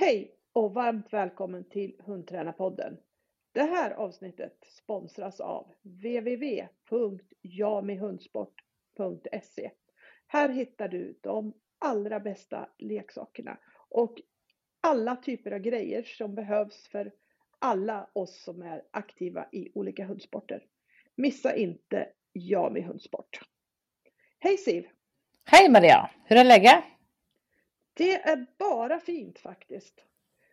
Hej och varmt välkommen till Hundtränarpodden. Det här avsnittet sponsras av www.jamihundsport.se. Här hittar du de allra bästa leksakerna och alla typer av grejer som behövs för alla oss som är aktiva i olika hundsporter. Missa inte Jami Hundsport. Hej Siv! Hej Maria! Hur är läget? Det är bara fint faktiskt.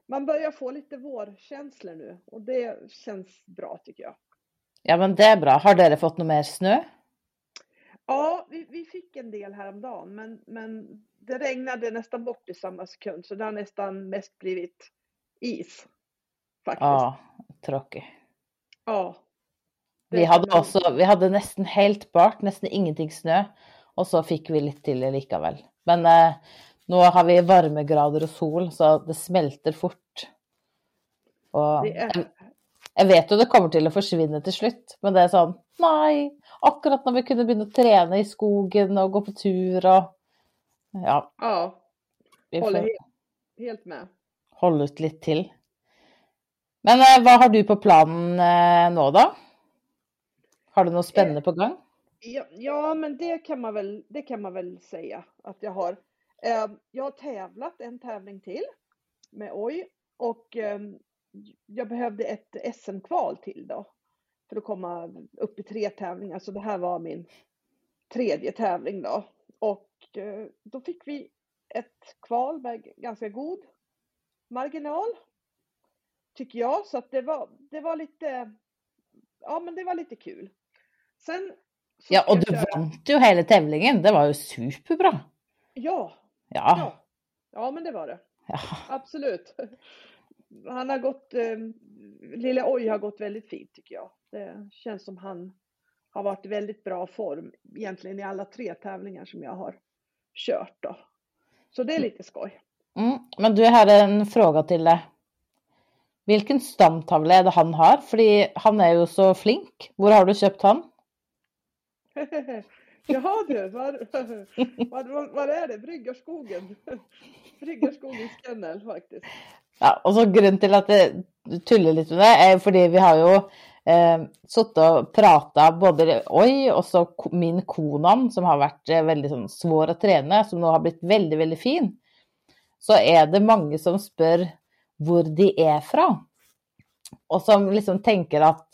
Man börjar få lite vårkänslor nu och det känns bra tycker jag. Ja men det är bra. Har dere fått något mer snö? Ja, vi, vi fick en del häromdagen men, men det regnade nästan bort i samma sekund så det har nästan mest blivit is. Faktiskt. Ja, tråkigt. Ja. Vi hade också, vi hade nästan helt bart, nästan ingenting snö och så fick vi lite till likaväl. Men eh, nu har vi varmegrader och sol så det smälter fort. Och jag, jag vet ju det kommer till att försvinna till slut, men det är sån, nej, akkurat när vi kunde börja träna i skogen och gå på tur och ja, Ja, håller helt, helt med. hålla ut lite till. Men eh, vad har du på planen eh, nu då? Har du något spännande på gång? Ja, ja, men det kan man väl, det kan man väl säga att jag har. Eh, jag har tävlat en tävling till med OJ och eh, jag behövde ett SM-kval till då för att komma upp i tre tävlingar. Så det här var min tredje tävling då. Och eh, då fick vi ett kval med ganska god marginal. Tycker jag. Så att det var, det var lite, ja men det var lite kul. Sen Ja, och du vann ju hela tävlingen. Det var ju superbra. Ja, Ja, ja. Ja, men det var det. ja. Absolut. Han har gått, eh, lille Oj har gått väldigt fint tycker jag. Det känns som han har varit i väldigt bra form egentligen i alla tre tävlingar som jag har kört då. Så det är lite skoj. Mm. Men du har en fråga till dig. Vilken stamtavla är det han har? För han är ju så flink. Var har du köpt han? Jaha du, var, var, var, var är det? Bryggarskogen? Bryggarskogens kennel faktiskt. Ja, och så grunden till att det tuller lite med det är för vi har ju eh, suttit och pratat både oj och så ko- min konan som har varit eh, väldigt sån, svår att träna som nu har blivit väldigt, väldigt fin. Så är det många som frågar var de är ifrån. Och som liksom tänker att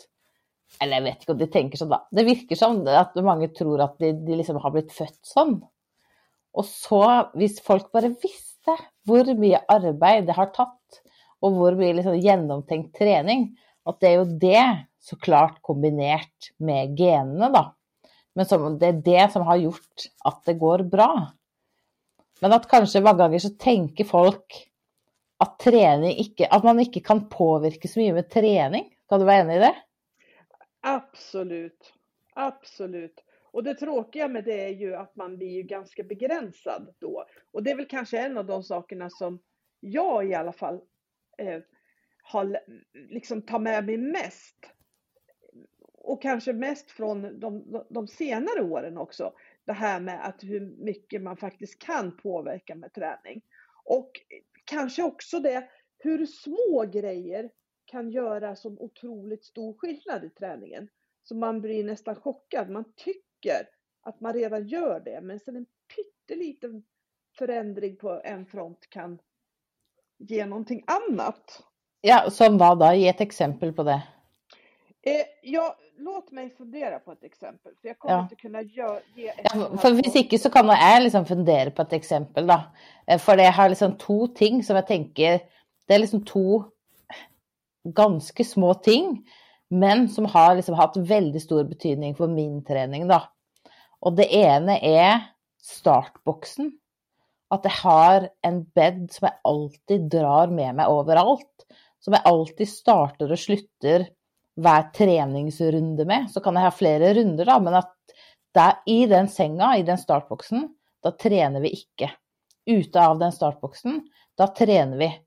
eller jag vet inte om de tänker så då. Det verkar som att många tror att de, de liksom har blivit födda sån. Och så, om folk bara visste hur mycket arbete det har tagit och hur mycket liksom genomtänkt träning, att det är ju det såklart kombinerat med generna då. Men som, det är det som har gjort att det går bra. Men att kanske många gånger så tänker folk att träning inte, att man inte kan påverka så mycket med träning. Kan du vara enig i det? Absolut, absolut. Och det tråkiga med det är ju att man blir ju ganska begränsad då. Och det är väl kanske en av de sakerna som jag i alla fall eh, har liksom tar med mig mest. Och kanske mest från de, de senare åren också. Det här med att hur mycket man faktiskt kan påverka med träning. Och kanske också det hur små grejer kan göra så otroligt stor skillnad i träningen. Så man blir nästan chockad. Man tycker att man redan gör det, men sen en pytteliten förändring på en front kan ge någonting annat. Ja, som vad då? Ge ett exempel på det. Eh, ja, låt mig fundera på ett exempel, för jag kommer Ja. inte kunna ge ett Ja, hvis på- ikke så kan jeg liksom fundere på et eksempel, da. Eh, For jeg har liksom to ting som jeg tenker Det er liksom to ganska små ting, men som har liksom haft väldigt stor betydning för min träning. Då. Och det ena är startboxen. Att jag har en bädd som jag alltid drar med mig överallt. Som jag alltid startar och slutar varje träningsrunda med. Så kan jag ha flera runder, då, men att där, i den sängen, i den startboxen, då tränar vi inte. Ute av den startboxen, då tränar vi.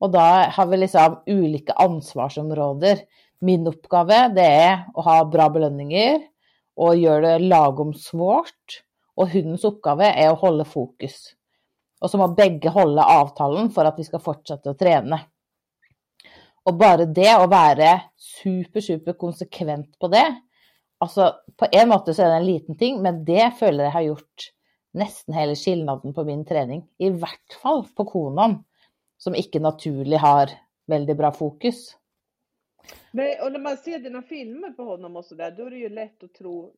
Och då har vi liksom olika ansvarsområden. Min uppgift det är att ha bra belöningar och göra det lagom svårt. Och hundens uppgift är att hålla fokus. Och så måste bägge hålla avtalen för att vi ska fortsätta att träna. Och bara det att vara super, super konsekvent på det. Alltså på en måte så är det en liten ting, men det följer jag har gjort nästan hela skillnaden på min träning. I vart fall på konan, som inte naturligt har väldigt bra fokus. Nej, och när man ser dina filmer på honom och sådär, då är det ju lätt att tro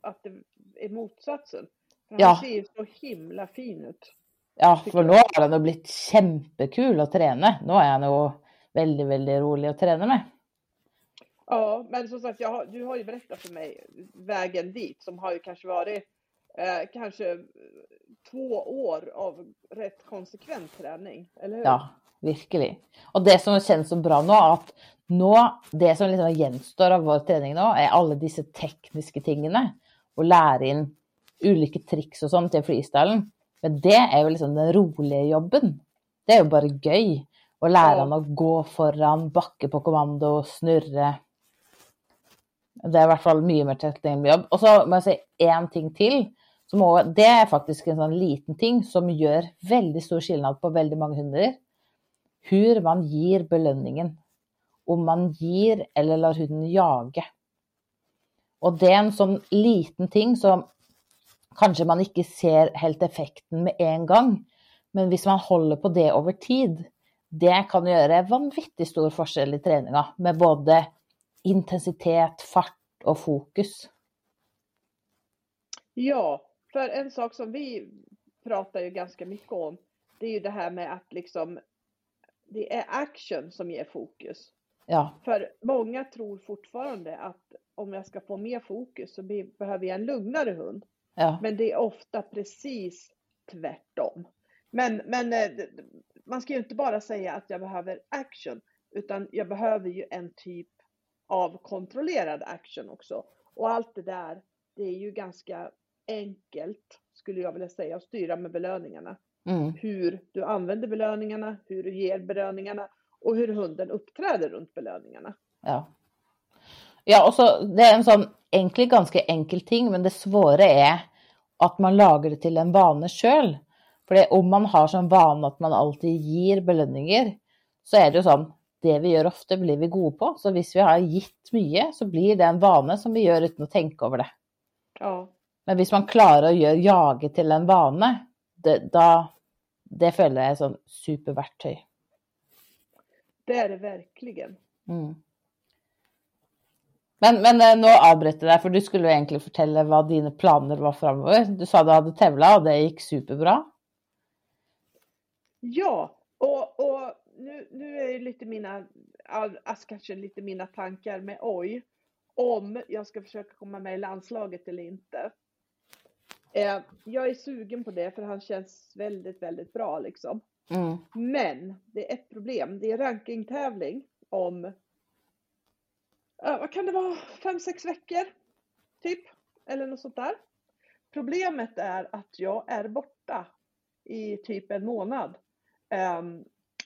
att det är motsatsen. För Ja. Han ser ju så himla fin ut. Ja, för nu har han ju blivit kämpekul att träna. Nu är han ju väldigt, väldigt rolig att träna med. Ja, men som sagt, har, du har ju berättat för mig vägen dit som har ju kanske varit eh, kanske eh, två år av rätt konsekvent träning, eller hur? Ja, virkelig. Och det som känns så bra nu, att nu, det som liksom gjenstår av vår träning nu, är alla dessa tekniska tingene. Och lära in olika tricks och sånt till freestylen. Men det är ju liksom den roliga jobben. Det är ju bara göj. Att lära Ja. att gå föran, backa på kommando, snurra. Det är i alla fall mycket mer tacknämlig jobb. Och så må jag säga en ting till. Som også, det är faktiskt en sån liten ting som gör väldigt stor skillnad på väldigt många hundar. Hur man ger belöningen. Om man ger eller låter hunden jaga. Och det är en sån liten ting som kanske man inte ser helt effekten med en gång. Men hvis man håller på det över tid, det kan göra vanvittigt stor skillnad i träningen med både intensitet, fart och fokus. Ja, för en sak som vi pratar ju ganska mycket om, det är ju det här med att liksom det är action som ger fokus. Ja, För många tror fortfarande att om jag ska få mer fokus så be- behöver jag en lugnare hund. ja, Men det är ofta precis tvärtom. Men, men eh, man ska ju inte bara säga att jag behöver action, utan jag behöver ju en typ av kontrollerad action också. Och allt det där, det är ju ganska enkelt, skulle jag vilja säga, att styra med belöningarna. mm, Hur du använder belöningarna, hur du ger belöningarna och hur hunden uppträder runt belöningarna. ja. Ja, och så det är en sån egentligen ganska enkel ting, men det svåra är att man lagar det till en vana själv. För om man har som vana att man alltid ger belöningar, så är det ju sån, det vi gör ofta blir vi goda på. Så om vi har gett mycket så blir det en vana som vi gör utan att tänka över det. Ja, Men om man klarar att göra jaget till en vana, det, då, det är ett sånt superverktyg. det är det verkligen. Mm. Men, men eh, nu avbröt jag dig, för du skulle egentligen fortälla vad dina planer var framöver. Du sa du hade tävlat och det gick superbra. Ja, och, och nu, nu är ju lite mina, all- alltså kanske lite mina tankar med oj, om jag ska försöka komma med i landslaget eller inte. Eh, jag är sugen på det för han känns väldigt, väldigt bra liksom. Mm. Men det är ett problem. Det är rankingtävling om, ja, vad kan det vara, fem, sex veckor? Typ. Eller något sånt där. Problemet är att jag är borta i typ en månad. Ehm,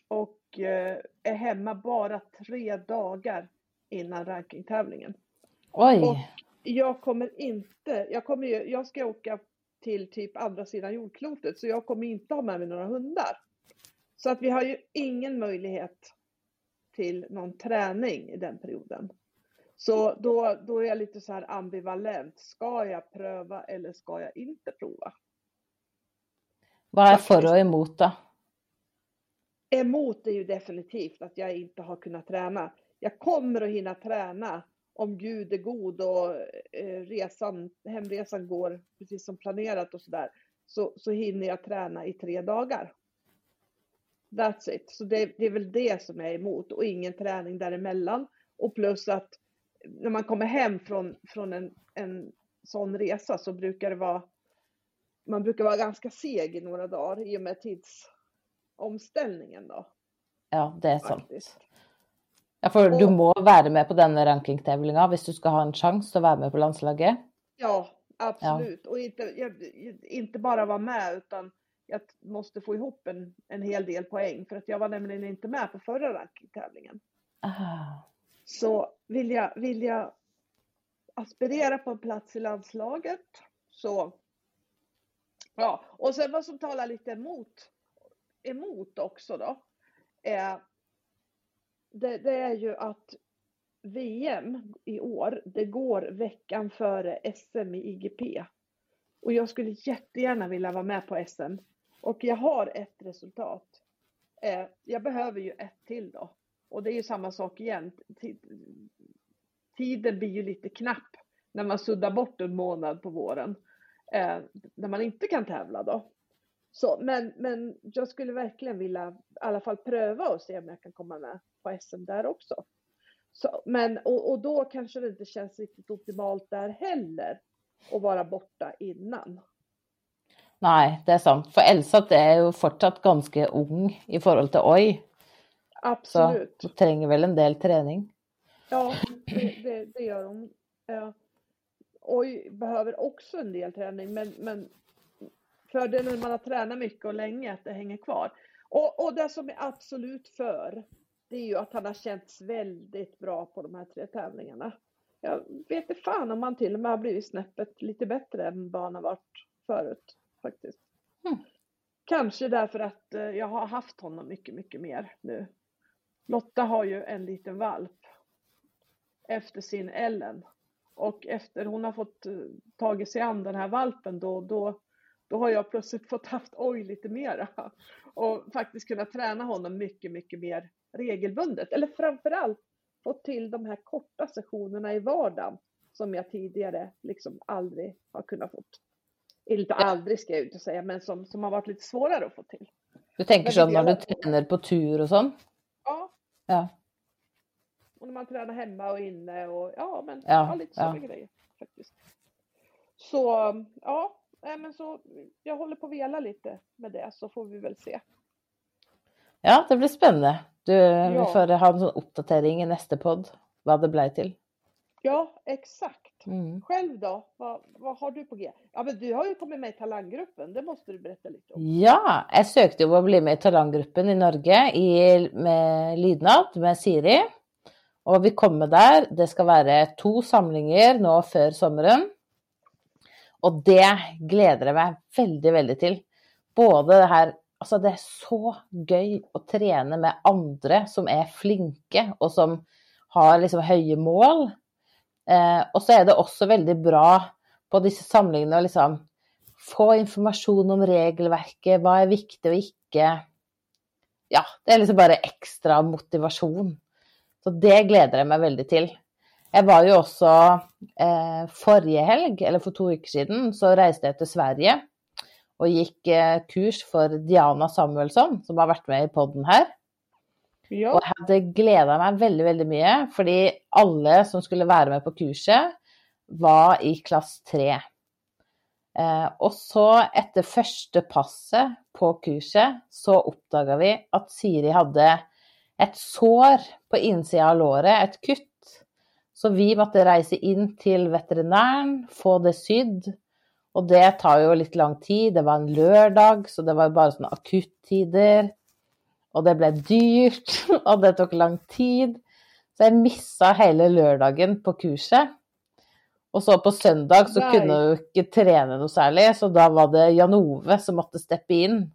och eh, är hemma bara tre dagar innan rankingtävlingen. Oj, Och jag kommer inte, jag kommer ju, jag ska åka till typ andra sidan jordklotet så jag kommer inte ha med mig några hundar. Så att vi har ju ingen möjlighet till någon träning i den perioden. Så då, då är jag lite så här ambivalent. Ska jag pröva eller ska jag inte prova? vad är för och emot då? Emot är ju definitivt att jag inte har kunnat träna. Jag kommer att hinna träna om Gud är god och eh, resan, hemresan går precis som planerat och sådär. Så, så hinner jag träna i tre dagar. That's it. Så det, det är väl det som jag är emot och ingen träning däremellan. Och plus att när man kommer hem från, från en, en sån resa så brukar det vara man brukar vara ganska seg i några dagar i och med tidsomställningen då. Ja, det är sant. Faktiskt. Ja, för du må vara med på denna rankingtävlingen om du ska ha en chans att vara med på landslaget. Ja, absolut. Och inte, inte bara vara med utan jag måste få ihop en, en hel del poäng för att jag var nämligen inte med på förra rankingtävlingen. Ah, Så vill jag, vill jag aspirera på en plats i landslaget så Ja, och sen vad som talar lite emot, emot också då. Är, det, det är ju att VM i år, det går veckan före SM i IGP. Och jag skulle jättegärna vilja vara med på SM. Och jag har ett resultat. Eh, jag behöver ju ett till då. Och det är ju samma sak igen. Tiden blir ju lite knapp när man suddar bort en månad på våren. Eh, när man inte kan tävla då. Så, men, men jag skulle verkligen vilja i alla fall pröva och se om jag kan komma med på SM där också. Så, men, och, och då kanske det inte känns riktigt optimalt där heller att vara borta innan. Nej, det är sant. För Elsa är ju fortsatt ganska ung i förhållande till Oj. Absolut. Så hon tränger väl en del träning. Ja, det, det, det gör hon. Ja. Oj behöver också en del träning, men, men fördelen när man har tränat mycket och länge att det hänger kvar. Och, och det som är absolut för, det är ju att han har känts väldigt bra på de här tre tävlingarna. Jag vet inte fan om han till och med har blivit snäppet lite bättre än vad han har varit förut faktiskt. Mm. Kanske därför att eh, jag har haft honom mycket, mycket mer nu. Lotta har ju en liten valp efter sin Ellen och efter hon har fått eh, tagit sig an den här valpen då, då, då har jag plötsligt fått haft oj lite mera och faktiskt kunnat träna honom mycket, mycket mer regelbundet. Eller framförallt fått till de här korta sessionerna i vardagen som jag tidigare liksom aldrig har kunnat få. Inte aldrig ska jag inte säga, men som, som har varit lite svårare att få till. Du tänker så när du tränar på tur och sånt? Ja. ja. Och när man tränar hemma och inne och ja, men ja, ja lite sådana ja. grejer faktiskt. Så ja, men så jag håller på att vela lite med det så får vi väl se. Ja, det blir spännande. Du, ja. Vi får ha en sån uppdatering i nästa podd vad det blev till. Ja, exakt. Mm. Själv då? Vad, vad, har du på G? Ja, men du har ju kommit med i talanggruppen. Det måste du berätta lite om. Ja, jag sökte ju att bli med i talanggruppen i Norge i, med lydnad med Siri. Och vi kommer där. Det ska vara två samlingar nu för sommaren. Och det gläder jag mig väldigt, väldigt till. Både det här Alltså det är så gøy att träna med andra som är flinke och som har liksom höga mål. Eh, och så är det också väldigt bra på dessa samlingarna att liksom få information om regelverket, vad är viktigt och inte. Ja, det är liksom bara extra motivation. Så det gläder jag mig väldigt till. Jag var ju också eh, förra helg, eller för två veckor sedan, så reste jag till Sverige och gick eh, kurs för Diana Samuelsson som har varit med i podden här. Ja. Och jag hade glädjat mig väldigt, väldigt mycket för alla som skulle vara med på kurset var i klass 3. Eh, och så efter första passet på kurset så uppdagade vi att Siri hade ett sår på insidan av låret, ett kutt. Så vi måste resa in till veterinären, få det sydd och det tar ju lite lång tid. Det var en lördag, så det var bara sådana akuttider. Och det blev dyrt, och det tog lång tid. Så jag missade hela lördagen på kurset. Och så på söndag så Nej. kunde jag inte träna något särskilt, så då var det Jan-Ove som måste steppa in.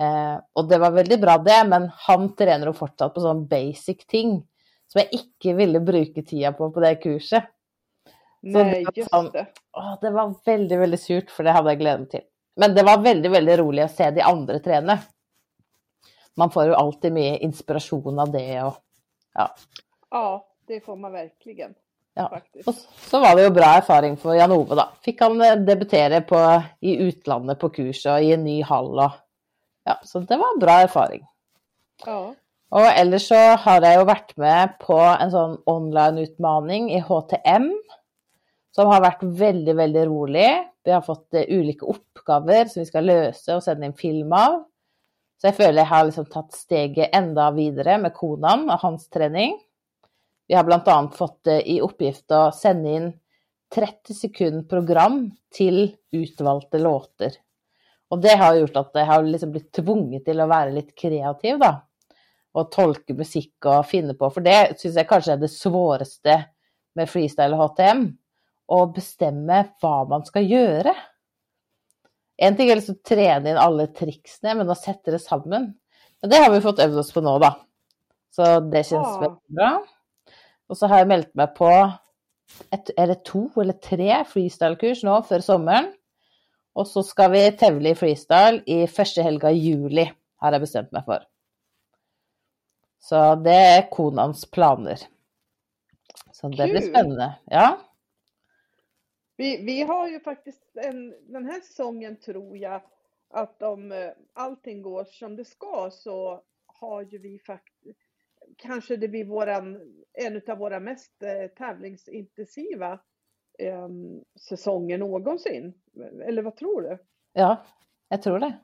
Eh, och det var väldigt bra det, men han tränar fortsatt på sån basic ting som jag inte ville bruka tiden på på det kurset. Nej, det just sån, det. Åh, det var väldigt, väldigt surt för det hade jag glädje till. Men det var väldigt, väldigt roligt att se de andra träna. Man får ju alltid med inspiration av det och ja. Ja, det får man verkligen. Ja. Och så var det ju bra erfarenhet för Jan-Ove då. Fick han eh, debutera på, i utlandet på kurs och i en ny hall och ja, så det var bra erfarenhet. Ja. Och ellers så har jag ju varit med på en sån online utmaning i HTM som har varit väldigt, väldigt rolig. Vi har fått eh, uh, olika uppgifter som vi ska lösa och sända en film av. Så jag känner att jag har liksom tagit steget ända vidare med konan och hans träning. Vi har bland annat fått uh, i uppgift att sända in 30 sekunder program till utvalda låtar. Och det har gjort att jag har liksom blivit tvungen till att vara lite kreativ då. Och tolka musik och finna på, för det syns jag kanske är det svåraste med freestyle och HTM och bestämma vad man ska göra. En ting er liksom å trene inn alle triksene, men å sette det sammen Men det har vi fått øvd oss på nå, da. Så det kjennes veldig bra. Og så har jeg meldt meg på et, er det to eller tre freestyle-kurs nå før sommeren. Og så skal vi tevle i freestyle i første helga i juli, har jeg bestemt meg for. Så det er konans planer. Så det blir Kul. spennende. Ja. Vi, vi har ju faktiskt en, den här säsongen tror jag att om eh, allting går som det ska så har ju vi faktiskt kanske det blir våran, en av våra mest eh, tävlingsintensiva eh, säsonger någonsin. Eller vad tror du? ja, jeg tror det.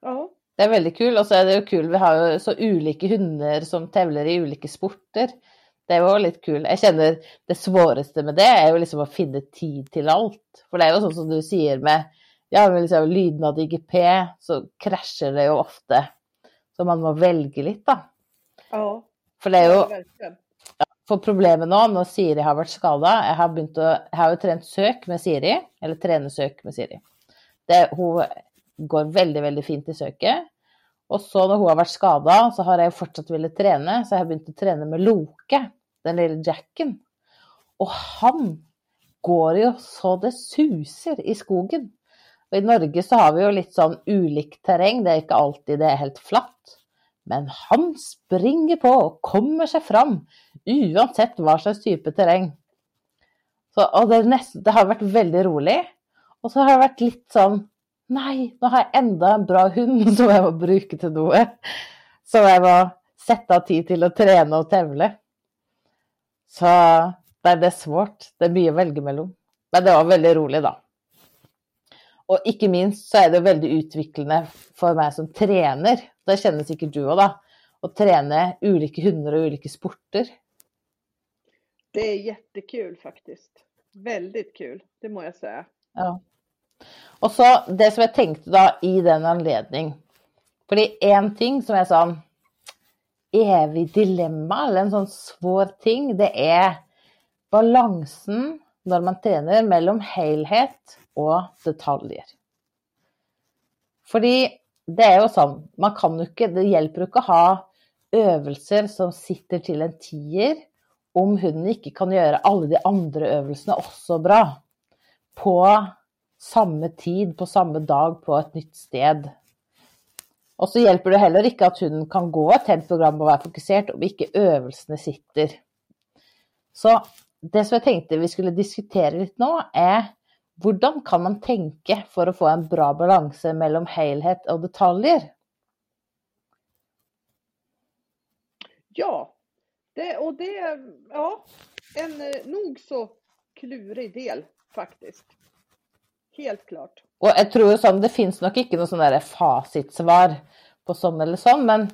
Ja, Det er veldig kul. Og så er det jo kul, vi har jo så ulike hunder som tevler i ulike sporter. Det er jo litt kul. Jeg kjenner det svåreste med det er jo liksom å finne tid til alt. For det er jo sånn som du sier med ja, med liksom lyden av IGP, så krasjer det jo ofte. Så man må velge litt, da. ja, For det er jo. For problemet nå, når Siri har vært skada Jeg har begynt å Jeg har jo trent søk med Siri, eller trenesøk med Siri. Det, hun går veldig, veldig fint i søket. Og så når hun har vært skada, så har jeg fortsatt villet trene, så jeg har begynt å trene med Loke, den lille Jacken. Og han går jo så det suser i skogen. Og i Norge så har vi jo litt sånn ulikt terreng, det er ikke alltid det er helt flatt. Men han springer på og kommer seg fram, uansett hva slags type terreng. Så, og det, nesten, det har vært veldig rolig. Og så har det vært litt sånn Nei, nå har jeg enda en bra hund som jeg må bruke til noe. Som jeg må sette av tid til å trene og tevle. Så det er svårt. Det er mye å velge mellom. Men det var veldig rolig, da. Og ikke minst så er det veldig utviklende for meg som trener. Det kjenner sikkert du òg, da. Å trene ulike hunder og ulike sporter. Det är jättekul faktiskt. Väldigt kul, det må jag säga. Ja. Og så det som jeg tenkte da i den anledning Fordi én ting som er sånn evig dilemma, eller en sånn svår ting, det er balansen når man trener mellom helhet og detaljer. Fordi det er jo sånn, man kan jo ikke Det hjelper jo ikke å ha øvelser som sitter til en tier, om hunden ikke kan gjøre alle de andre øvelsene også bra. På samme tid, på samme dag, på ett nytt sted. Och så hjälper det heller inte att hunden kan gå ett helt program och vara fokuserad om inte övningarna sitter. Så det som jag tänkte vi skulle diskutera lite nu är hur kan man tänka för att få en bra balans mellan helhet och detaljer? Ja, det, och det är ja, en eh, nog så klurig del faktiskt. Helt klart. Og jeg tror sånn, det fins nok ikke noe sånn der fasitsvar på sånn eller sånn, men,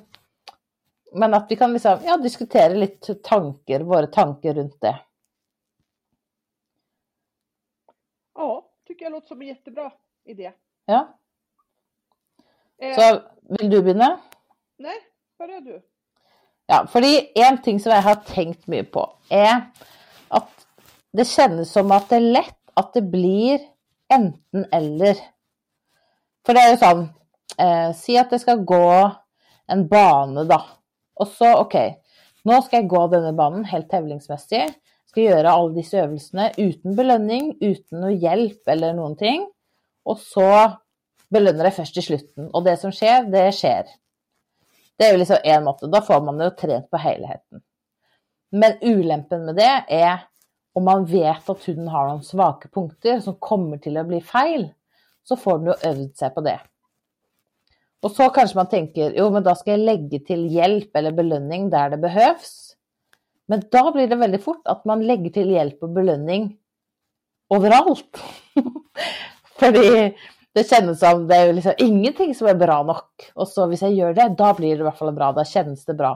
men at vi kan liksom ja, diskutere litt tanker, våre tanker rundt det. Ja, tycker jag låter som en jättebra idé. Ja, Eh, så vil du begynne? Nej, börja du. Ja, fordi en ting som jeg har tenkt mye på, er at det kjennes som at det er lett at det blir enten-eller. For det er jo sånn eh, Si at det skal gå en bane, da. Og så, OK, nå skal jeg gå denne banen helt tevlingsmessig. Skal gjøre alle disse øvelsene uten belønning, uten noe hjelp eller noen ting. Og så belønner jeg først i slutten. Og det som skjer, det skjer. Det er jo liksom én måte. Da får man jo trent på helheten. Men ulempen med det er om man vet at hunden har noen svake punkter som kommer til å bli feil, så får den jo øvd seg på det. Og så kanskje man tenker jo, men da skal jeg legge til hjelp eller belønning der det behøves. Men da blir det veldig fort at man legger til hjelp og belønning overalt. Fordi det kjennes som det jo liksom ingenting som er bra nok. Og så hvis jeg gjør det, da blir det i hvert fall bra. Da kjennes det bra.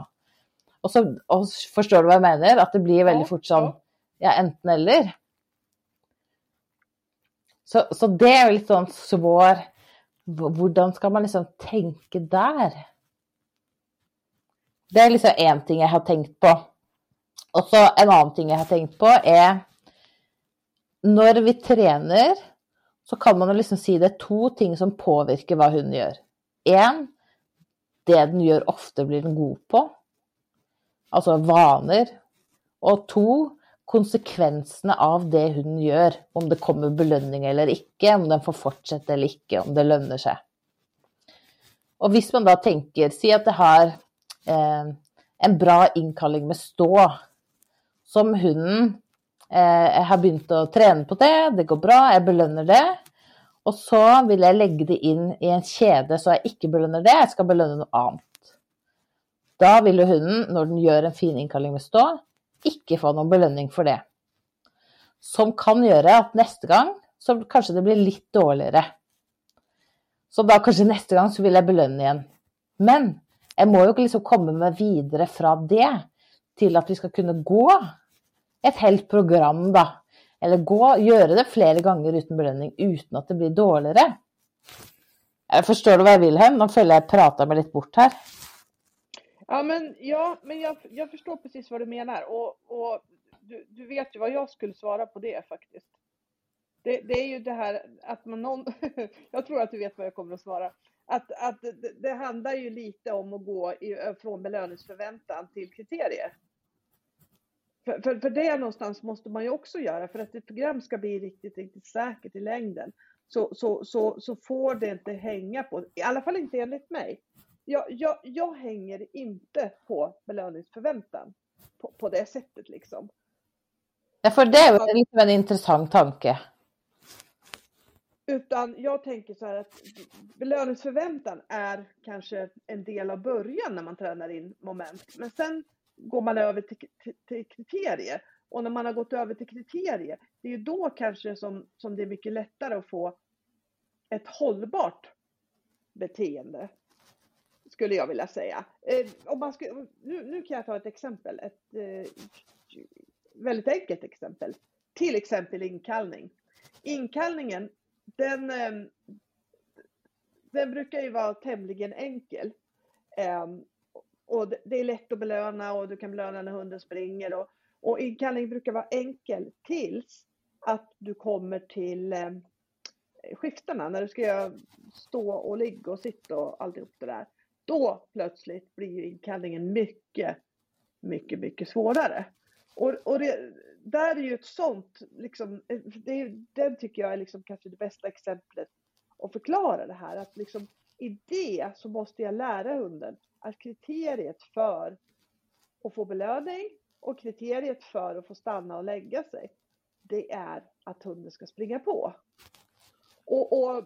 Og så og forstår du hva jeg mener? At det blir veldig Ja, fort sånn ja. enten eller. Så, så det er jo litt sånn svår Hvordan skal man liksom tenke der? Det er liksom én ting jeg har tenkt på. Og så en annen ting jeg har tenkt på, er når vi trener så kan man ju liksom si det är två ting som påverkar vad hunden gör. En, det den gör ofta blir den god på. Alltså vanor. Och två, konsekvenserna av det hunden gör. Om det kommer belöning eller inte, om den får fortsätta eller inte, om det lönar sig. Och om man då tänker, säg att det har eh, en bra inkalling med stå, som hunden eh, har börjat träna på det, det går bra, jag belönar det. Och så vill jag lägga det in i en kedja så jag inte belönar det, jag ska belöna något annat. Då vill hunden, när den gör en fin inkalling med stå, inte få någon belöning för det. Som kan göra att nästa gång så kanske det blir lite dårligere. Så då kanske nästa gång så vill jag belöna igen. Men jag måste ju liksom komma meg vidare från det till att vi ska kunna gå ett helt program då. Eller gå, göra det flera gånger utan belöning utan att det blir dårligere. Jeg förstår du vad jag vill hem? Nu följer jag pratar mig litt bort här. Ja, men, ja, men jag, jag förstår precis vad du menar och, och du, du vet ju vad jag skulle svara på det faktiskt. Det, det är ju det här att man någon, jag tror att du vet vad jag kommer att svara. Att, att det, det handlar ju lite om att gå i, från belöningsförväntan till kriterier. För, för, för det någonstans måste man ju också göra för att ett program ska bli riktigt, riktigt säkert i längden. Så, så, så, så får det inte hänga på, i alla fall inte enligt mig. Jag, jag, jag hänger inte på belöningsförväntan på, på det sättet liksom. Ja, för det är liksom en intressant tanke. Utan jag tänker så här att belöningsförväntan är kanske en del av början när man tränar in moment. Men sen går man över till, till, till kriterier. Och när man har gått över till kriterier, det är ju då kanske som, som det är mycket lättare att få ett hållbart beteende. Skulle jag vilja säga. Eh, om man skulle, nu, nu kan jag ta ett exempel, ett eh, väldigt enkelt exempel. Till exempel inkallning. Inkallningen, den, eh, den brukar ju vara tämligen enkel. Eh, och det är lätt att belöna och du kan belöna när hunden springer. Och, och inkallning brukar vara enkel tills att du kommer till eh, skiftena när du ska stå och ligga och sitta och alltihop det där. Då plötsligt blir ju inkallningen mycket, mycket, mycket svårare. Och, och det, där är ju ett sånt, liksom, det den tycker jag är liksom kanske det bästa exemplet att förklara det här. Att liksom, i det så måste jag lära hunden att kriteriet för att få belöning och kriteriet för att få stanna och lägga sig, det är att hunden ska springa på. Och, och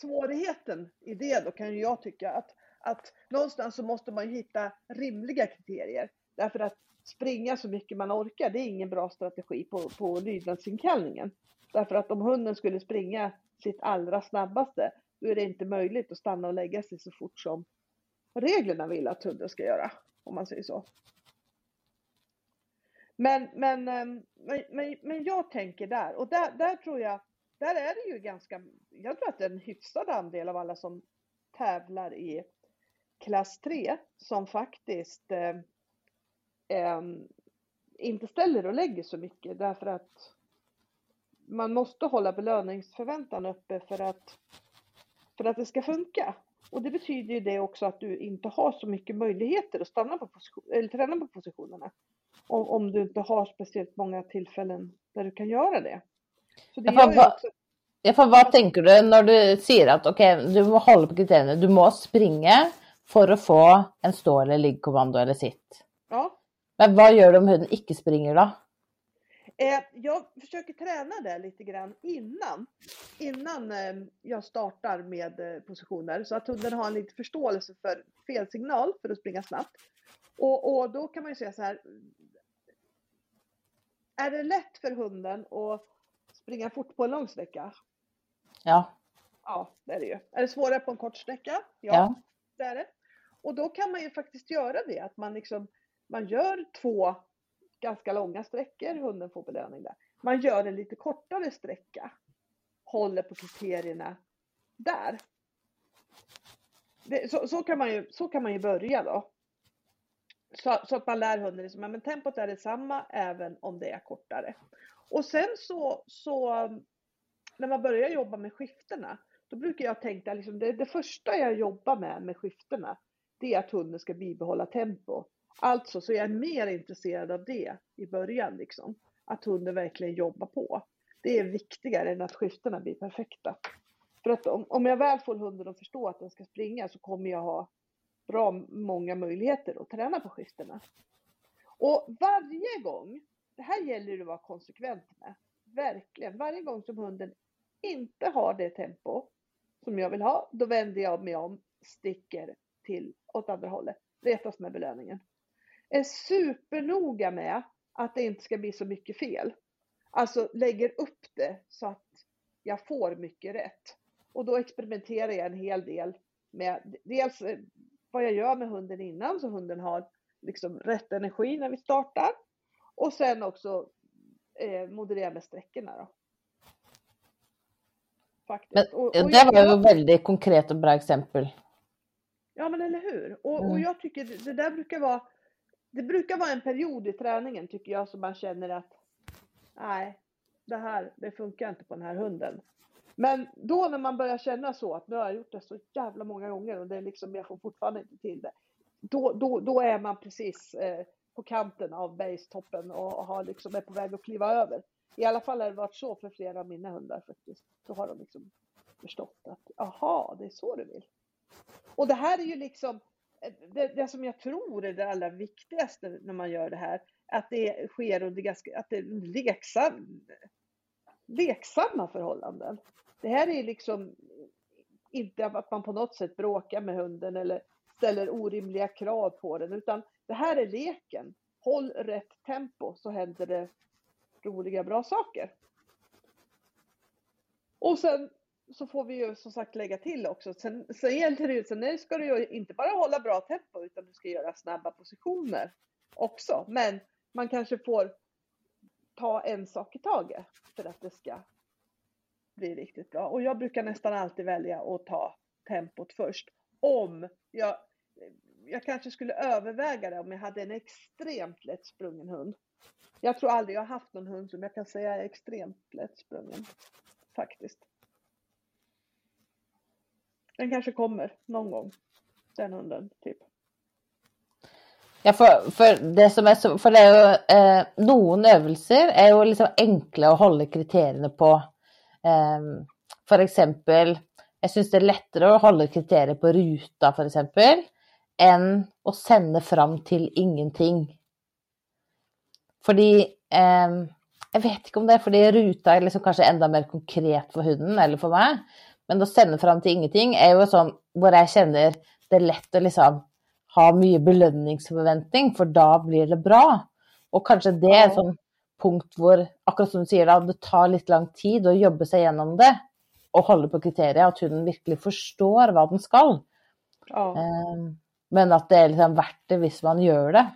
svårigheten i det då kan ju jag tycka att, att någonstans så måste man hitta rimliga kriterier. Därför att springa så mycket man orkar, det är ingen bra strategi på, på lydnadsinkallningen. Därför att om hunden skulle springa sitt allra snabbaste, då är det inte möjligt att stanna och lägga sig så fort som reglerna vill att hunden ska göra, om man säger så. Men, men, eh, men, men, men jag tänker där, och där, där tror jag, där är det ju ganska, jag tror att det är en hyfsad andel av alla som tävlar i klass 3 som faktiskt eh, eh, inte ställer och lägger så mycket därför att man måste hålla belöningsförväntan uppe för att, för att det ska funka. Och det betyder ju det också att du inte har så mycket möjligheter att stanna på position, eller träna på positionerna. Om, om du inte har speciellt många tillfällen där du kan göra det. Ja, för vad tänker du när du säger att okay, du måste hålla på kriterierna, du måste springa för att få en stå eller liggkommando eller sitt? Ja. Men vad gör du om hunden inte springer då? Eh, jag försöker träna det lite grann innan, innan eh, jag startar med eh, positioner så att hunden har en liten förståelse för fel signal för att springa snabbt. Och, och då kan man ju säga så här. Är det lätt för hunden att springa fort på en lång sträcka? Ja. Ja, det är det ju. Är det svårare på en kort sträcka? Ja, ja. det är det. Och då kan man ju faktiskt göra det, att man liksom, man gör två ganska långa sträckor, hunden får belöning där. Man gör en lite kortare sträcka, håller på kriterierna där. Det, så, så, kan man ju, så kan man ju börja då. Så, så att man lär hunden liksom, men tempot är detsamma även om det är kortare. Och sen så, så när man börjar jobba med skiftena, då brukar jag tänka liksom det, det första jag jobbar med med skiftena, det är att hunden ska bibehålla tempo. Alltså så jag är mer intresserad av det i början liksom. Att hunden verkligen jobbar på. Det är viktigare än att skiftena blir perfekta. För att om, om jag väl får hunden att förstå att den ska springa så kommer jag ha bra många möjligheter att träna på skiftena. Och varje gång, det här gäller det att vara konsekvent med, verkligen, varje gång som hunden inte har det tempo som jag vill ha, då vänder jag mig om, sticker till åt andra hållet, retas med belöningen. Är supernoga med att det inte ska bli så mycket fel. Alltså lägger upp det så att jag får mycket rätt. Och då experimenterar jag en hel del med dels eh, vad jag gör med hunden innan så hunden har liksom rätt energi när vi startar. Och sen också eh, moderera med sträckorna då. Faktiskt. Men, och, och det var ju ett väldigt konkret och bra exempel. Ja men eller hur. Och, mm. och jag tycker det, det där brukar vara det brukar vara en period i träningen tycker jag som man känner att nej, det här, det funkar inte på den här hunden. Men då när man börjar känna så att nu har jag gjort det så jävla många gånger och det är liksom, jag får fortfarande inte till det. Då, då, då är man precis eh, på kanten av bergstoppen och, har liksom, är på väg att kliva över. I alla fall har det varit så för flera av mina hundar faktiskt. Då har de liksom förstått att, aha, det är så du vill. Och det här är ju liksom, eh, det, det, som jag tror är det allra viktigaste när man gör det här, att det sker under ganska, att det är leksam, leksamma förhållanden. Det här är liksom inte att man på något sätt bråkar med hunden eller ställer orimliga krav på den, utan det här är leken. Håll rätt tempo så händer det roliga, bra saker. Och sen så får vi ju som sagt lägga till också. Sen, sen gäller det ju, sen ska du ju inte bara hålla bra tempo utan du ska göra snabba positioner också. Men man kanske får ta en sak i taget för att det ska bli riktigt bra. Och jag brukar nästan alltid välja att ta tempot först. Om jag, jag kanske skulle överväga det om jag hade en extremt lättsprungen hund. Jag tror aldrig jag har haft någon hund som jag kan säga är extremt lättsprungen. Faktiskt. Den kanske kommer någon gång. Den hunden, typ. Ja, för, för det som är så, för det är ju eh, noen øvelser er jo liksom enkle å holde kriteriene på. Eh, for eksempel, jeg syns det er lettere å holde kriterier på ruta, for eksempel, enn å sende fram til ingenting. Fordi eh, Jeg vet ikke om det er fordi ruta er liksom kanskje enda mer konkret for hunden eller for meg, men å sende fram til ingenting er jo sånn hvor jeg kjenner det er lett å liksom ha mye belønningsforventning, for da blir det bra. Og kanskje det er et punkt hvor, akkurat som du sier, da, det tar litt lang tid å jobbe seg gjennom det og holde på kriteriet, at hunden virkelig forstår hva den skal. Ja. Um, men att det är liksom värt det om man gör det.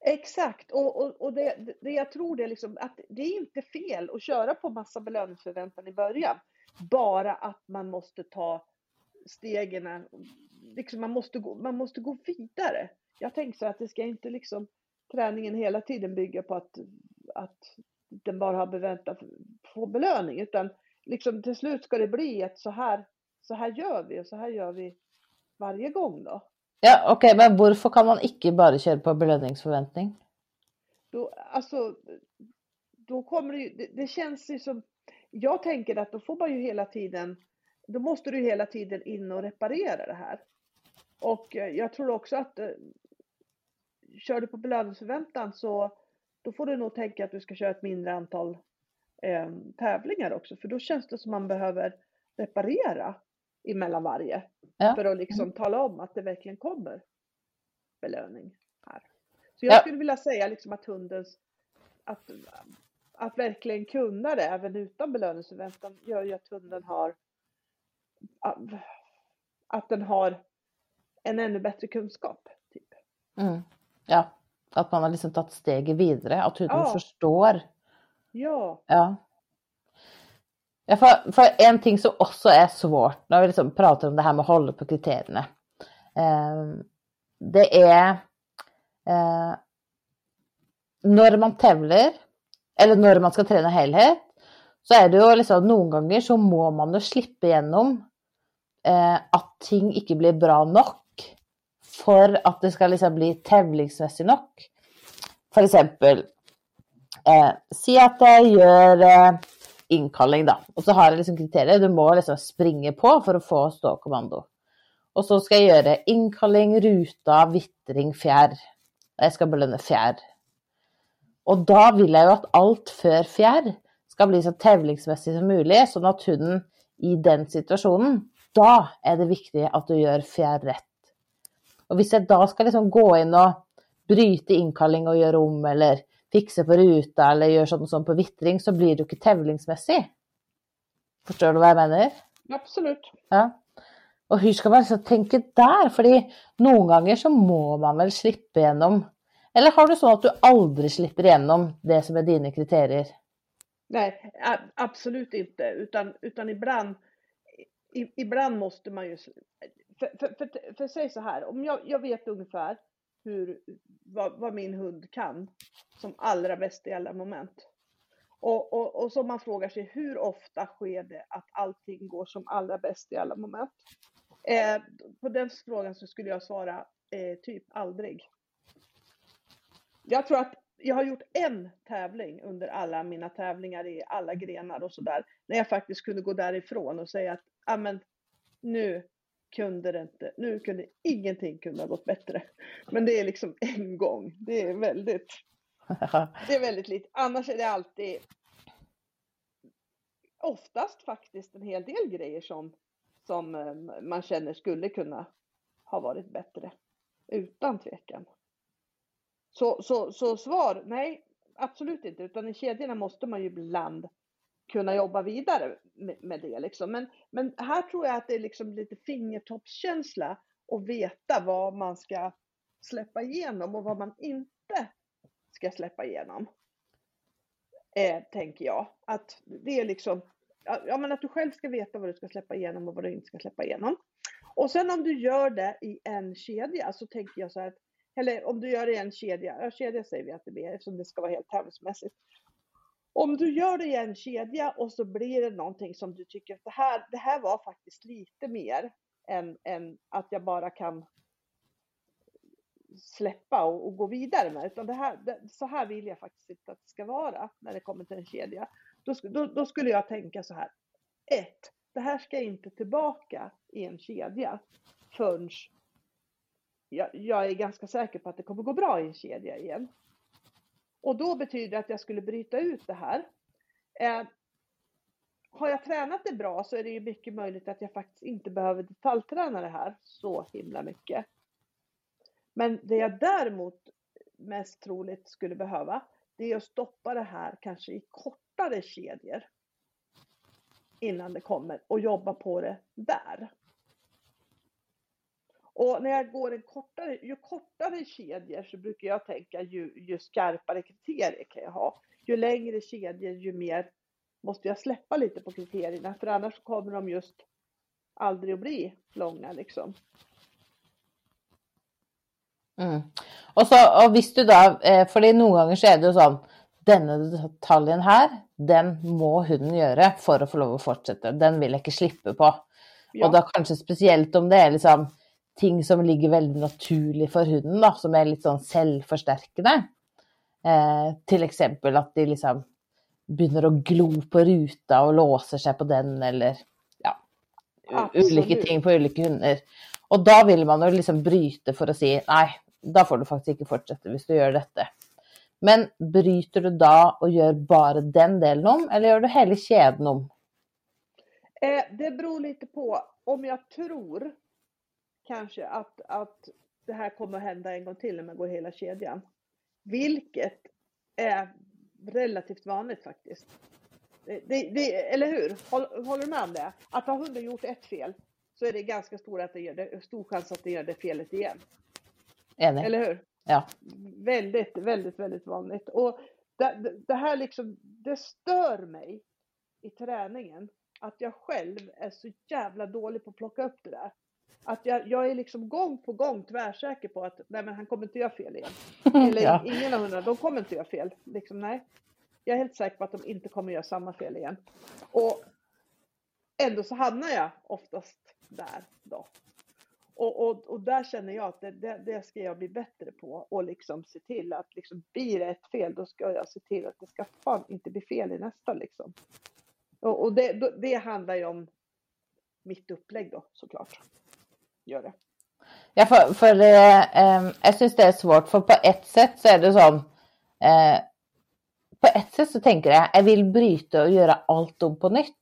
Exakt, och, och, och det, det jag tror det är liksom att det är inte fel att köra på massa belöningsförväntan i början. Bara att man måste ta stegen liksom man, måste gå, man måste gå vidare. Jag tänker så att det ska inte liksom träningen hela tiden bygga på att, att den bara har beväntat få belöning utan liksom till slut ska det bli att så här, så här gör vi och så här gör vi varje gång då. Ja, okej, okay, men varför kan man inte bara köra på belöningsförväntning? Då, alltså, då kommer det det, det känns ju som, jag tänker att då får man ju hela tiden, då måste du hela tiden in och reparera det här. Och eh, jag tror också att eh, kör du på belöningsförväntan så då får du nog tänka att du ska köra ett mindre antal eh, tävlingar också, för då känns det som man behöver reparera emellan varje ja. för att liksom tala om att det verkligen kommer belöning här. Så jag ja. skulle vilja säga liksom att hundens, att, att verkligen kunna det även utan belöningsförväntan gör ju att hunden har, att den har en ännu bättre kunskap. Typ. Mm. Ja, att man har liksom tagit steget vidare, att hunden ja. förstår. Ja. ja. Ja, för, för, en ting som också är svårt när vi liksom pratar om det här med att hålla på kriterierna. Eh, det är eh, när man tävlar eller när man ska träna helhet så är det ju liksom någon gånger så må man ju släppa igenom eh, att ting inte blir bra nog för att det ska liksom bli tävlingsmässigt nog. För exempel, eh, si att jag gör eh, eh, då, och så har jag liksom kriterier du må liksom springa på för att få ståkommando. Och så ska jag göra inkallning, ruta, vittring, fjärr. Jag ska belöna fjärr. Och då vill jag ju att allt för fjärr ska bli så tävlingsmässigt som möjligt, så att hunden i den situationen, då är det viktigt att du gör fjärr rätt. Och om jag då ska liksom gå in och bryta inkallning och göra om eller fixa på ruta eller göra sånt som på vittring så blir du inte tävlingsmässig. Förstår du vad jag menar? Absolut. Ja. Och hur ska man liksom tänka där? För någon gånger så må man väl slippa igenom. Eller har du så att du aldrig slipper igenom det som är dina kriterier? Nej, absolut inte. Utan, utan ibland, ibland måste man ju... För, för, för, för säg så här, om jag, jag vet ungefär hur, vad, vad, min hund kan som allra bäst i alla moment. Och, och, och så man frågar sig hur ofta sker det att allting går som allra bäst i alla moment? Eh, på den frågan så skulle jag svara eh, typ aldrig. Jag tror att jag har gjort en tävling under alla mina tävlingar i alla grenar och sådär. När jag faktiskt kunde gå därifrån och säga att, ja men nu kunde det inte, nu kunde ingenting kunna ha gått bättre. Men det är liksom en gång. Det är väldigt, det är väldigt lite. Annars är det alltid oftast faktiskt en hel del grejer som, som eh, man känner skulle kunna ha varit bättre. Utan tvekan. Så, så, så svar, nej, absolut inte. Utan i kedjorna måste man ju ibland kunna jobba vidare med, med det. Liksom. Men, men här tror jag att det är liksom lite fingertoppskänsla och veta vad man ska släppa igenom och vad man inte ska släppa igenom. Eh, tänker jag. Att det är liksom, ja men att du själv ska veta vad du ska släppa igenom och vad du inte ska släppa igenom. Och sen om du gör det i en kedja så tänker jag så här, eller om du gör det i en kedja, ja kedja säger vi att det blir eftersom det ska vara helt tävlingsmässigt. Om du gör det i en kedja och så blir det någonting som du tycker att det här, det här var faktiskt lite mer än, än att jag bara kan släppa och, och gå vidare med. Utan det här, det, så här vill jag faktiskt inte att det ska vara när det kommer till en kedja. Då, då, då skulle jag tänka så här. Ett, det här ska inte tillbaka i en kedja förrän jag, jag är ganska säker på att det kommer gå bra i en kedja igen. Och då betyder det att jag skulle bryta ut det här. Eh, har jag tränat det bra så är det ju mycket möjligt att jag faktiskt inte behöver detaljträna det här så himla mycket. Men det jag däremot mest troligt skulle behöva, det är att stoppa det här kanske i kortare kedjor innan det kommer och jobba på det där. Och när jag går en kortare, ju kortare kedjor så brukar jag tänka ju, ju skarpare kriterier kan jag ha. Ju längre kedjor ju mer måste jag släppa lite på kriterierna för annars kommer de just aldrig att bli långa liksom. Mm. Och så, och visst du då, eh, för det någon gånger så är det ju så denna detaljen här, den må hunden göra för att få lov att fortsätta. Den vill jag inte slippa på. Ja. Och då kanske speciellt om det är liksom ting som ligger väldigt naturligt för hunden, då, som är lite sån självförstärkande. Eh, till exempel att de liksom börjar att glo på ruta och låser sig på den eller ja, olika ting på olika hundar. Och då vill man ju liksom bryta för att säga nej, då får du faktiskt inte fortsätta om du gör detta. Men bryter du då och gör bara den delen om eller gör du hela kedjan om? Eh, det beror lite på om jag tror kanske att, att det här kommer att hända en gång till när man går hela kedjan. Vilket är relativt vanligt faktiskt. Det, det, eller hur? Håller, du med om det? Att har hunden gjort ett fel så är det ganska stor, att det gör det, stor chans att det gör det felet igen. Enig. Eller hur? Ja. Väldigt, väldigt, väldigt vanligt. Och det, det här liksom, det stör mig i träningen att jag själv är så jävla dålig på att plocka upp det där att jag, jag är liksom gång på gång tvärsäker på att nej men han kommer inte göra fel igen. Eller ja. ingen av hundarna, de kommer inte göra fel. Liksom, nej. Jag är helt säker på att de inte kommer göra samma fel igen. Och ändå så hamnar jag oftast där då. Och, och, och där känner jag att det, det, det, ska jag bli bättre på och liksom se till att liksom blir det ett fel då ska jag se till att det ska fan inte bli fel i nästa liksom. Och, och det, det handlar ju om mitt upplägg då såklart. Gör det. Ja, för, för eh, jag syns det är svårt för på ett sätt så är det som eh, på ett sätt så tänker jag jag vill bryta och göra allt om på nytt.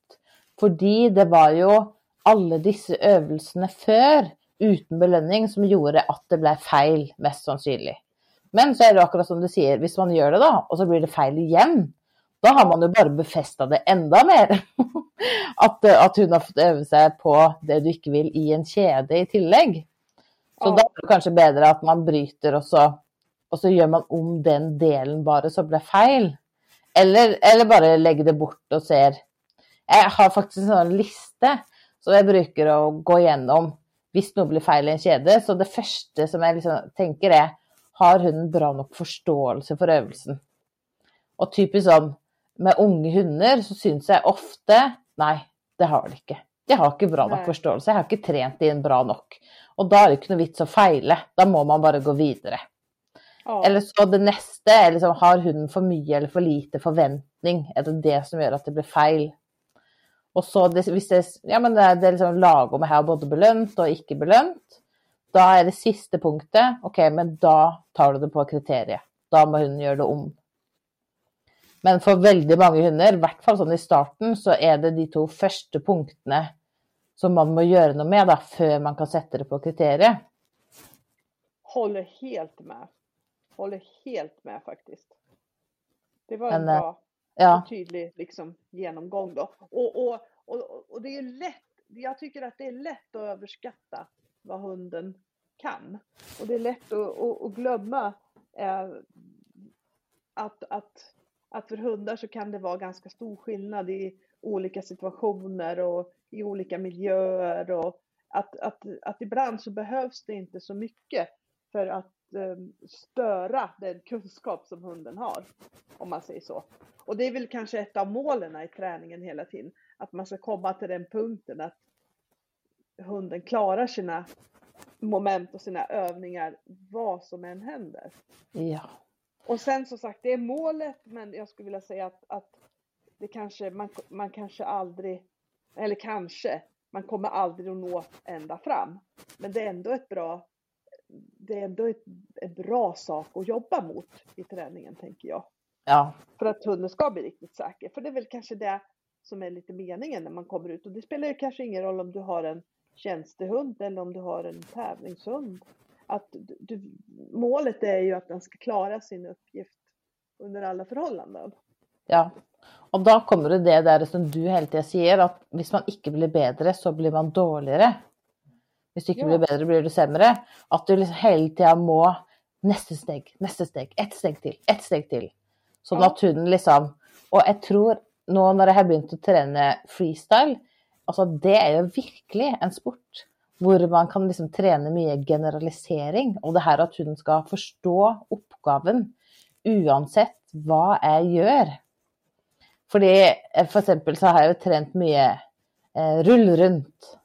För det var ju alla dessa övningarna för utan belöning som gjorde att det blev fel mest sannolikt. Men så är det akkurat som du säger, om man gör det då och så blir det fel igen, då har man ju bara befästat det ända mer. att, att hon har fått öva sig på det du inte vill i en kedja i tillägg. Så då är det kanske bättre att man bryter och så, och så gör man om den delen bara så blir fel. Eller, eller bara lägger det bort och ser. Jag har faktiskt en lista som jag brukar gå igenom hvis noe blir feil i en kjede. Så det første som jeg liksom tenker er har hunden bra nok forståelse for øvelsen? Og typisk sånn med unge hunder så syns jeg ofte nei, det har de ikke. De har ikke bra nok forståelse. Jeg har ikke trent inn bra nok. Og da er det ikke noe vits å feile. Da må man bare gå videre. Ja. Eller så det neste er liksom har hunden for mye eller for lite forventning? Er det det som gjør at det blir feil? Och så det, hvis det, ja, men det, det er liksom lagom ha både belönt och icke belönt. Då är det sista punkten. Ok, men då tar du det på kriteriet. Då måste hunden göra det om. Men för väldigt många hundar, i hvert fall sånn i starten, så är det de två första punkterna som man måste göra något med da, før man kan sätta det på kriteriet. Håller helt med. Håller helt med faktiskt. Det var en Men, bra ja. tydlig liksom, genomgång. Då. Och, och, och, och det är lätt, jag tycker att det är lätt att överskatta vad hunden kan. Och det är lätt att, att, att glömma eh, att, att, att för hundar så kan det vara ganska stor skillnad i olika situationer och i olika miljöer och att, att, att ibland så behövs det inte så mycket för att ehm, störa den kunskap som hunden har, om man säger så. Och det är väl kanske ett av målen i träningen hela tiden, att man ska komma till den punkten att hunden klarar sina moment och sina övningar vad som än händer. Ja. Och sen som sagt, det är målet, men jag skulle vilja säga att, att det kanske, man, man kanske aldrig, eller kanske, man kommer aldrig att nå ända fram. Men det är ändå ett bra, det är ändå ett, en bra sak att jobba mot i träningen, tänker jag. Ja. För att hunden ska bli riktigt säker. För det är väl kanske det som är lite meningen när man kommer ut. Och det spelar ju kanske ingen roll om du har en tjänstehund eller om du har en tävlingshund. Att du, målet är ju att den ska klara sin uppgift under alla förhållanden. Ja, och då kommer det det där som du hela tiden säger att om man inte blir bättre så blir man dåligare. Om du inte ja. blir bättre blir du sämre. Att du liksom hela tiden må nästa steg, nästa steg, ett steg till, ett steg till. Sånn at hunden liksom Og jeg tror nå når jeg har å trene freestyle, altså det er jo virkelig en sport hvor man kan liksom trene mye generalisering. Og det her at hun skal forstå oppgaven uansett hva jeg gjør. Fordi eh, for eksempel så har jeg jo trent mye eh, rull rundt.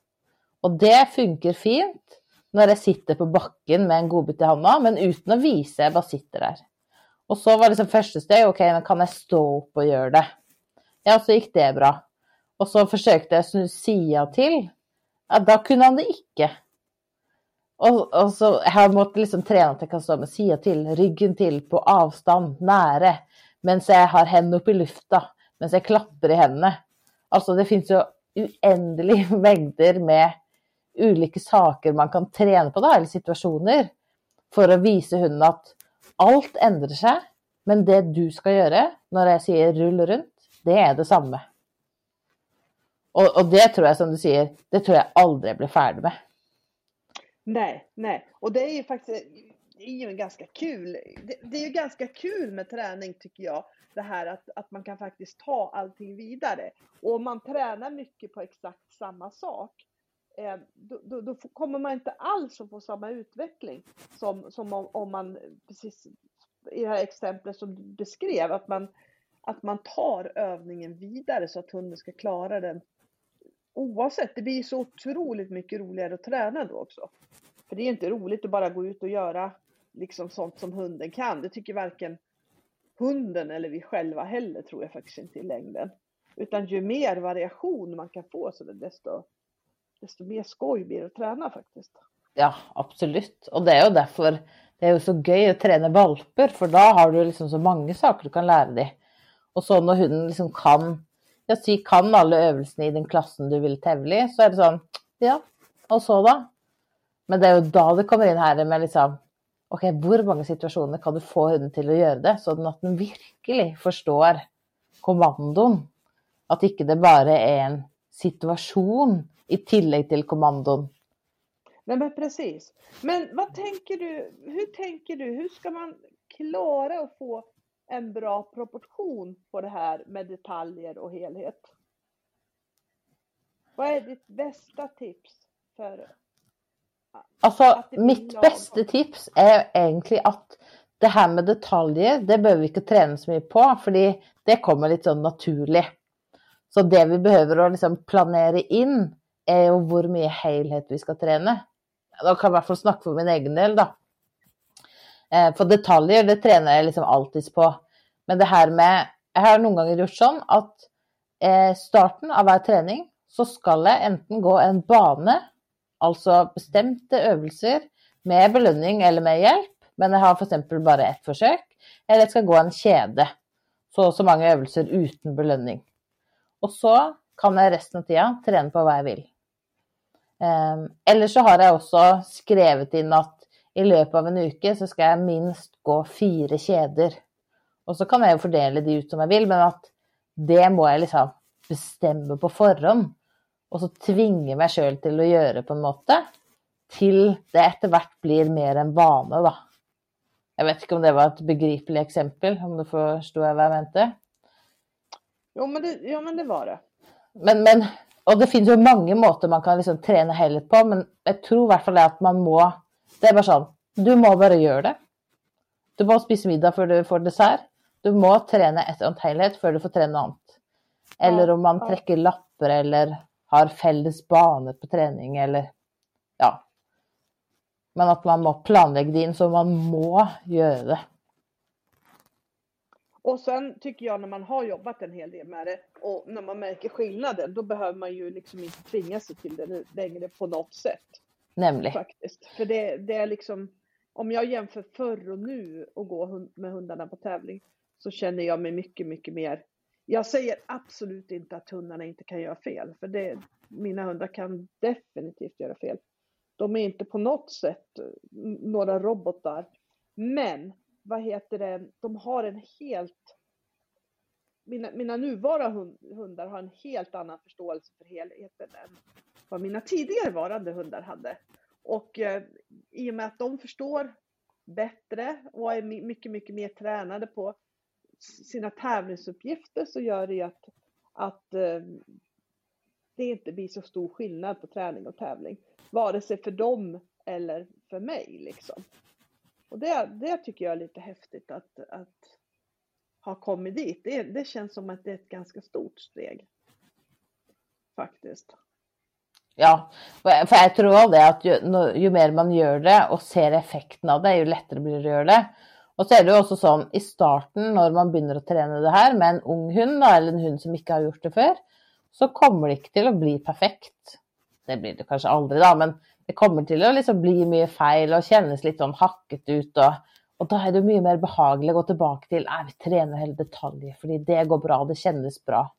Og det funker fint når jeg sitter på bakken med en godbit i handa, men uten å vise, jeg bare sitter der. Och så var liksom första steg, okej, men kan jag stå upp och göra det? Ja, så gick det bra. Och så försökte jag snu sida till. Ja, då kunde han det inte. Och, och så jag måste liksom träna att jag kan stå med sida till, ryggen till, på avstånd, nära. Medan jag har händerna upp i luften, Medan jag klappar i händerna. Alltså det finns ju oändliga mängder med olika saker man kan träna på, då, eller situationer, för att visa hunden att allt ändrar sig, men det du ska göra när jag säger rull runt, det är detsamma. Och, och det tror jag som du säger, det tror jag aldrig blir färdig med. Nej, nej, och det är ju faktiskt det är ju ganska kul. Det, det, är ju ganska kul med träning tycker jag. Det här att, att man kan faktiskt ta allting vidare. Och om man tränar mycket på exakt samma sak Eh, då, då, då, kommer man inte alls att få samma utveckling som, som om, om, man, precis i det här exemplet som du beskrev, att man, att man tar övningen vidare så att hunden ska klara den oavsett. Det blir så otroligt mycket roligare att träna då också. För det är inte roligt att bara gå ut och göra liksom sånt som hunden kan. Det tycker varken hunden eller vi själva heller tror jag faktiskt inte i längden. Utan ju mer variation man kan få så desto, desto mer skoj blir det att träna faktiskt. Ja, absolut. Och det är ju därför det är ju så kul att träna valpar för då har du liksom så många saker du kan lära dig. Och så när hunden liksom kan, jag säger kan alla övningarna i den klassen du vill tävla i så är det så, ja, och så då? Men det är ju då det kommer in här med liksom, okej, okay, hur många situationer kan du få hunden till att göra det så att den verkligen förstår kommandon? Att inte det bara är en situation i tillägg till kommandon. Nej men precis. Men vad tänker du, hur tänker du, hur ska man klara att få en bra proportion på det här med detaljer och helhet? Vad är ditt bästa tips för Alltså, mitt bästa tips är egentligen att det här med detaljer, det behöver vi inte träna så mycket på, för det kommer lite så naturligt. Så det vi behöver liksom planera in är ju hur mycket helhet vi ska träna. Då kan jag i alla fall snacka för min egen del då. Eh, för detaljer, det tränar jag liksom alltid på. Men det här med, jag har någon gång gjort så att eh, starten av varje träning så ska jag enten gå en bana alltså bestämda övningar med belöning eller med hjälp, men jag har för exempel bara ett försök. Eller jag ska gå en kedja, så så många övningar utan belöning. Och så kan jag resten av tiden träna på vad jag vill. Ehm, eller så har jag också skrivit in att i löpet av en vecka så ska jag minst gå fyra kedjor. Och så kan jag fördela det ut som jag vill, men att det må jag liksom bestämma på förhand och så tvinge mig själv till att göra på en måte, till det efterhvert blir mer en vana då. Jag vet inte om det var ett begripligt exempel, om du förstår vad jag menade. Jo, men det, ja, men det var det. Men, men, och det finns ju många måter man kan liksom träna helhet på, men jag tror i alla fall att man må, det är bara så, du må bara göra det. Du må spisa middag för du får dessert. Du må träna ett sånt helhet för du får träna något annat. Eller om man ja. träcker lappar eller har felles banor på träning eller ja. Men att man måste planlägga det in så man må göra det. Och sen tycker jag när man har jobbat en hel del med det och när man märker skillnaden, då behöver man ju liksom inte tvinga sig till det längre på något sätt. Nämligen. Faktiskt. För det, det är liksom, om jag jämför förr och nu och gå med hundarna på tävling så känner jag mig mycket, mycket mer jag säger absolut inte att hundarna inte kan göra fel, för det, mina hundar kan definitivt göra fel. De är inte på något sätt några robotar. Men vad heter det, de har en helt... Mina, mina nuvarande hundar har en helt annan förståelse för helheten än vad mina tidigare varande hundar hade. Och eh, i och med att de förstår bättre och är mycket, mycket mer tränade på sina tävlingsuppgifter så gör det ju att, att eh, det inte blir så stor skillnad på träning och tävling. Vare sig för dem eller för mig liksom. Och det, det tycker jag är lite häftigt att, att ha kommit dit. Det, det känns som att det är ett ganska stort steg. Faktiskt. Ja, för jag tror det att ju, ju mer man gör det och ser effekten av det, ju lättare blir det att göra det. Och så är det ju också så i starten när man börjar att träna det här med en ung hund eller en hund som inte har gjort det förr, så kommer det inte till att bli perfekt. Det blir det kanske aldrig då, men det kommer till att liksom bli mycket fel och kännas lite hacket ut och, och då är det mycket mer behagligt att gå tillbaka till att vi tränar hela detaljer, för det går bra, det kändes bra.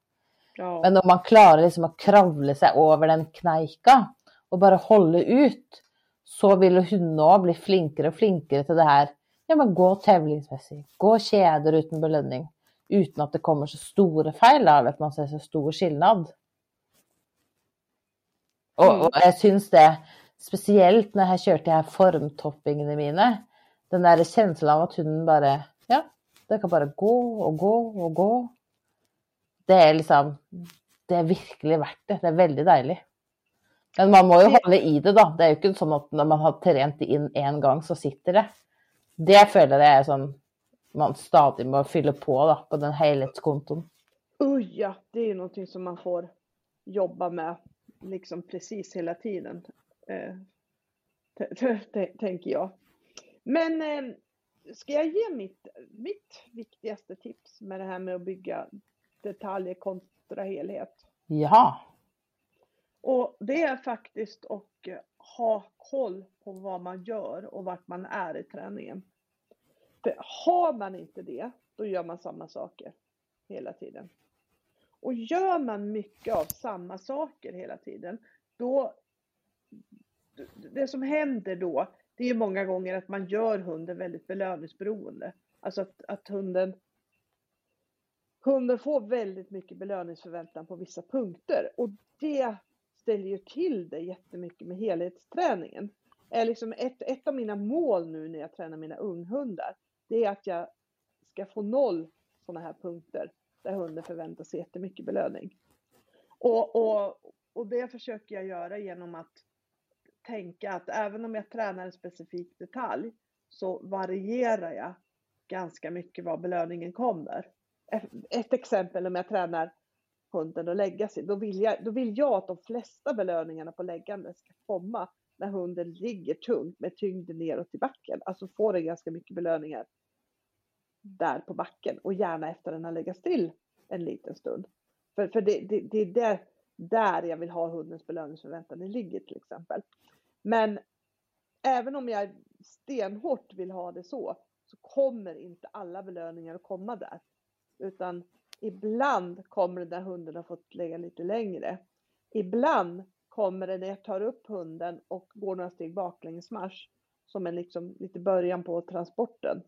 Ja. Men om man klarar liksom att kravla sig över den knajka och bara hålla ut, så vill hunden bli flinkare och flinkare till det här ja, men gå tävlingsmässigt, gå kedjor utan belöning utan att det kommer så stora fel av att man ser så stor skillnad. Och, mm. och jag syns det, speciellt när jag kört de här formtoppingarna mina, den där känslan av att hunden bara, ja, det kan bara gå och gå och gå. Det är liksom, det är verkligen värt det. Det är väldigt dejligt. Men man måste ju hålla i det då. Det är ju inte så att när man har tränat in en gång så sitter det det føler jeg er sånn man stadig må fylla på da, på den helhetskonton. Oj, ja, det är någonting som man får jobba med liksom precis hela tiden. Eh, tänker jag. Men eh, ska jag ge mitt, mitt viktigaste tips med det här med att bygga detaljer kontra helhet? Ja. Och det är faktiskt att ha koll på vad man gör och vart man är i träningen. För har man inte det, då gör man samma saker hela tiden. Och gör man mycket av samma saker hela tiden, då det som händer då, det är många gånger att man gör hunden väldigt belöningsberoende. Alltså att, att hunden hunden får väldigt mycket belöningsförväntan på vissa punkter och det ställer ju till det jättemycket med helhetsträningen. Är liksom ett, ett av mina mål nu när jag tränar mina unghundar, det är att jag ska få noll sådana här punkter där hunden förväntar sig jättemycket belöning. Och, och, och det försöker jag göra genom att tänka att även om jag tränar en specifik detalj så varierar jag ganska mycket var belöningen kommer. Ett exempel om jag tränar hunden att lägga sig, då vill, jag, då vill jag att de flesta belöningarna på läggande ska komma när hunden ligger tungt med tyngden neråt i backen. Alltså får den ganska mycket belöningar där på backen och gärna efter den har legat still en liten stund. För, för det, det, det är där, där jag vill ha hundens belöningsförväntan den ligger till exempel. Men även om jag stenhårt vill ha det så, så kommer inte alla belöningar att komma där. Utan ibland kommer det när hunden har fått lägga lite längre. Ibland kommer det när jag tar upp hunden och går några steg baklängesmarsch som en liksom lite början på transporten.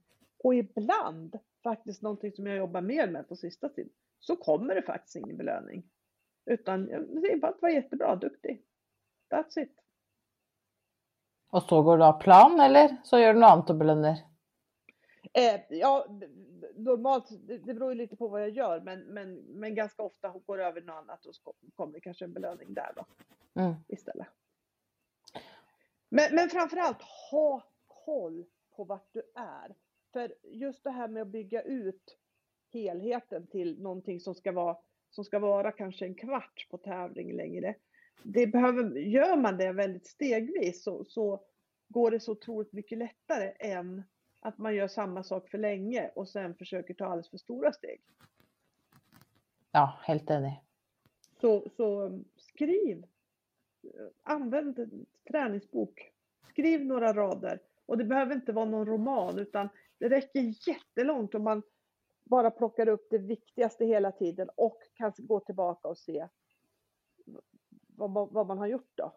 Och ibland, faktiskt någonting som jag jobbar mer med på sista tiden, så kommer det faktiskt ingen belöning. Utan att vara jättebra, duktig. That's it. Och så går du av plan eller så gör du något annat och belönar? Eh, ja, normalt, det, det beror ju lite på vad jag gör, men, men, men ganska ofta går det över något annat och så kommer det kanske en belöning där då mm. istället. Men, men framförallt ha koll på vart du är. För just det här med att bygga ut helheten till någonting som ska vara, som ska vara kanske en kvart på tävling längre. Det behöver, gör man det väldigt stegvis så, så går det så otroligt mycket lättare än att man gör samma sak för länge och sen försöker ta alldeles för stora steg. Ja, helt enig. Så, så skriv. Använd träningsbok. Skriv några rader. Och det behöver inte vara någon roman utan det räcker jättelångt om man bara plockar upp det viktigaste hela tiden och kan gå tillbaka och se vad, vad man har gjort då.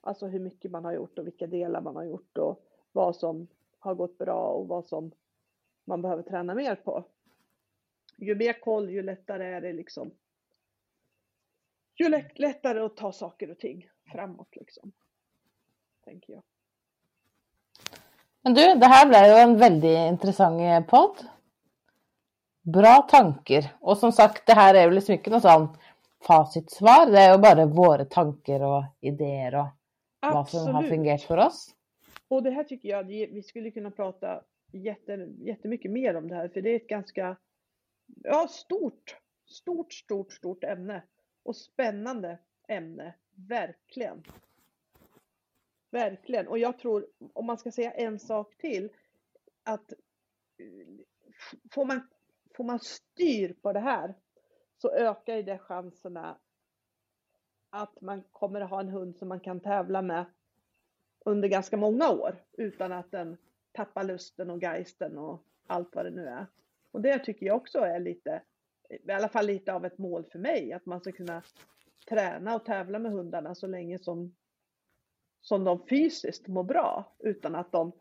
Alltså hur mycket man har gjort och vilka delar man har gjort och vad som har gått bra och vad som man behöver träna mer på. Ju mer koll, ju lättare är det liksom. Ju lättare att ta saker och ting framåt liksom. Tänker jag. Men du, det här blev ju en väldigt intressant podd. Bra tankar. Och som sagt, det här är ju liksom inte något sånt facitsvar. Det är ju bara våra tankar och idéer och Absolut. vad som har fungerat för oss. Och det här tycker jag, vi skulle kunna prata jätte, jättemycket mer om det här, för det är ett ganska ja, stort, stort, stort, stort ämne. Och spännande ämne, verkligen. Verkligen. Och jag tror, om man ska säga en sak till, att eh, får man, får man styr på det här så ökar ju det chanserna att man kommer att ha en hund som man kan tävla med under ganska många år utan att den tappar lusten och geisten och allt vad det nu är. Och det tycker jag också är lite, i alla fall lite av ett mål för mig, att man ska kunna träna och tävla med hundarna så länge som, som de fysiskt mår bra utan att de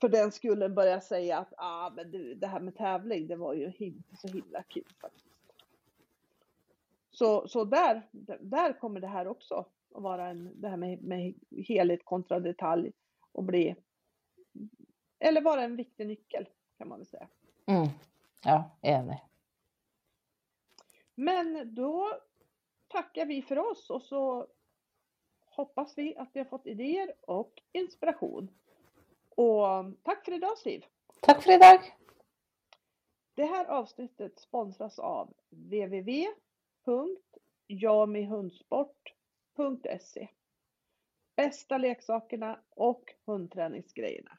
för den skulle börja säga att ah, men du, det här med tävling, det var ju inte så himla kul faktiskt. Så, så där, där kommer det här också att vara en, det här med, med helhet kontra detalj och bli, eller vara en viktig nyckel kan man väl säga. Mm. Ja, enig. Men då tackar vi för oss och så hoppas vi att vi har fått idéer och inspiration. Och tack för idag Siv! Tack för idag! Det här avsnittet sponsras av www.jamihundsport.se Bästa leksakerna och hundträningsgrejerna.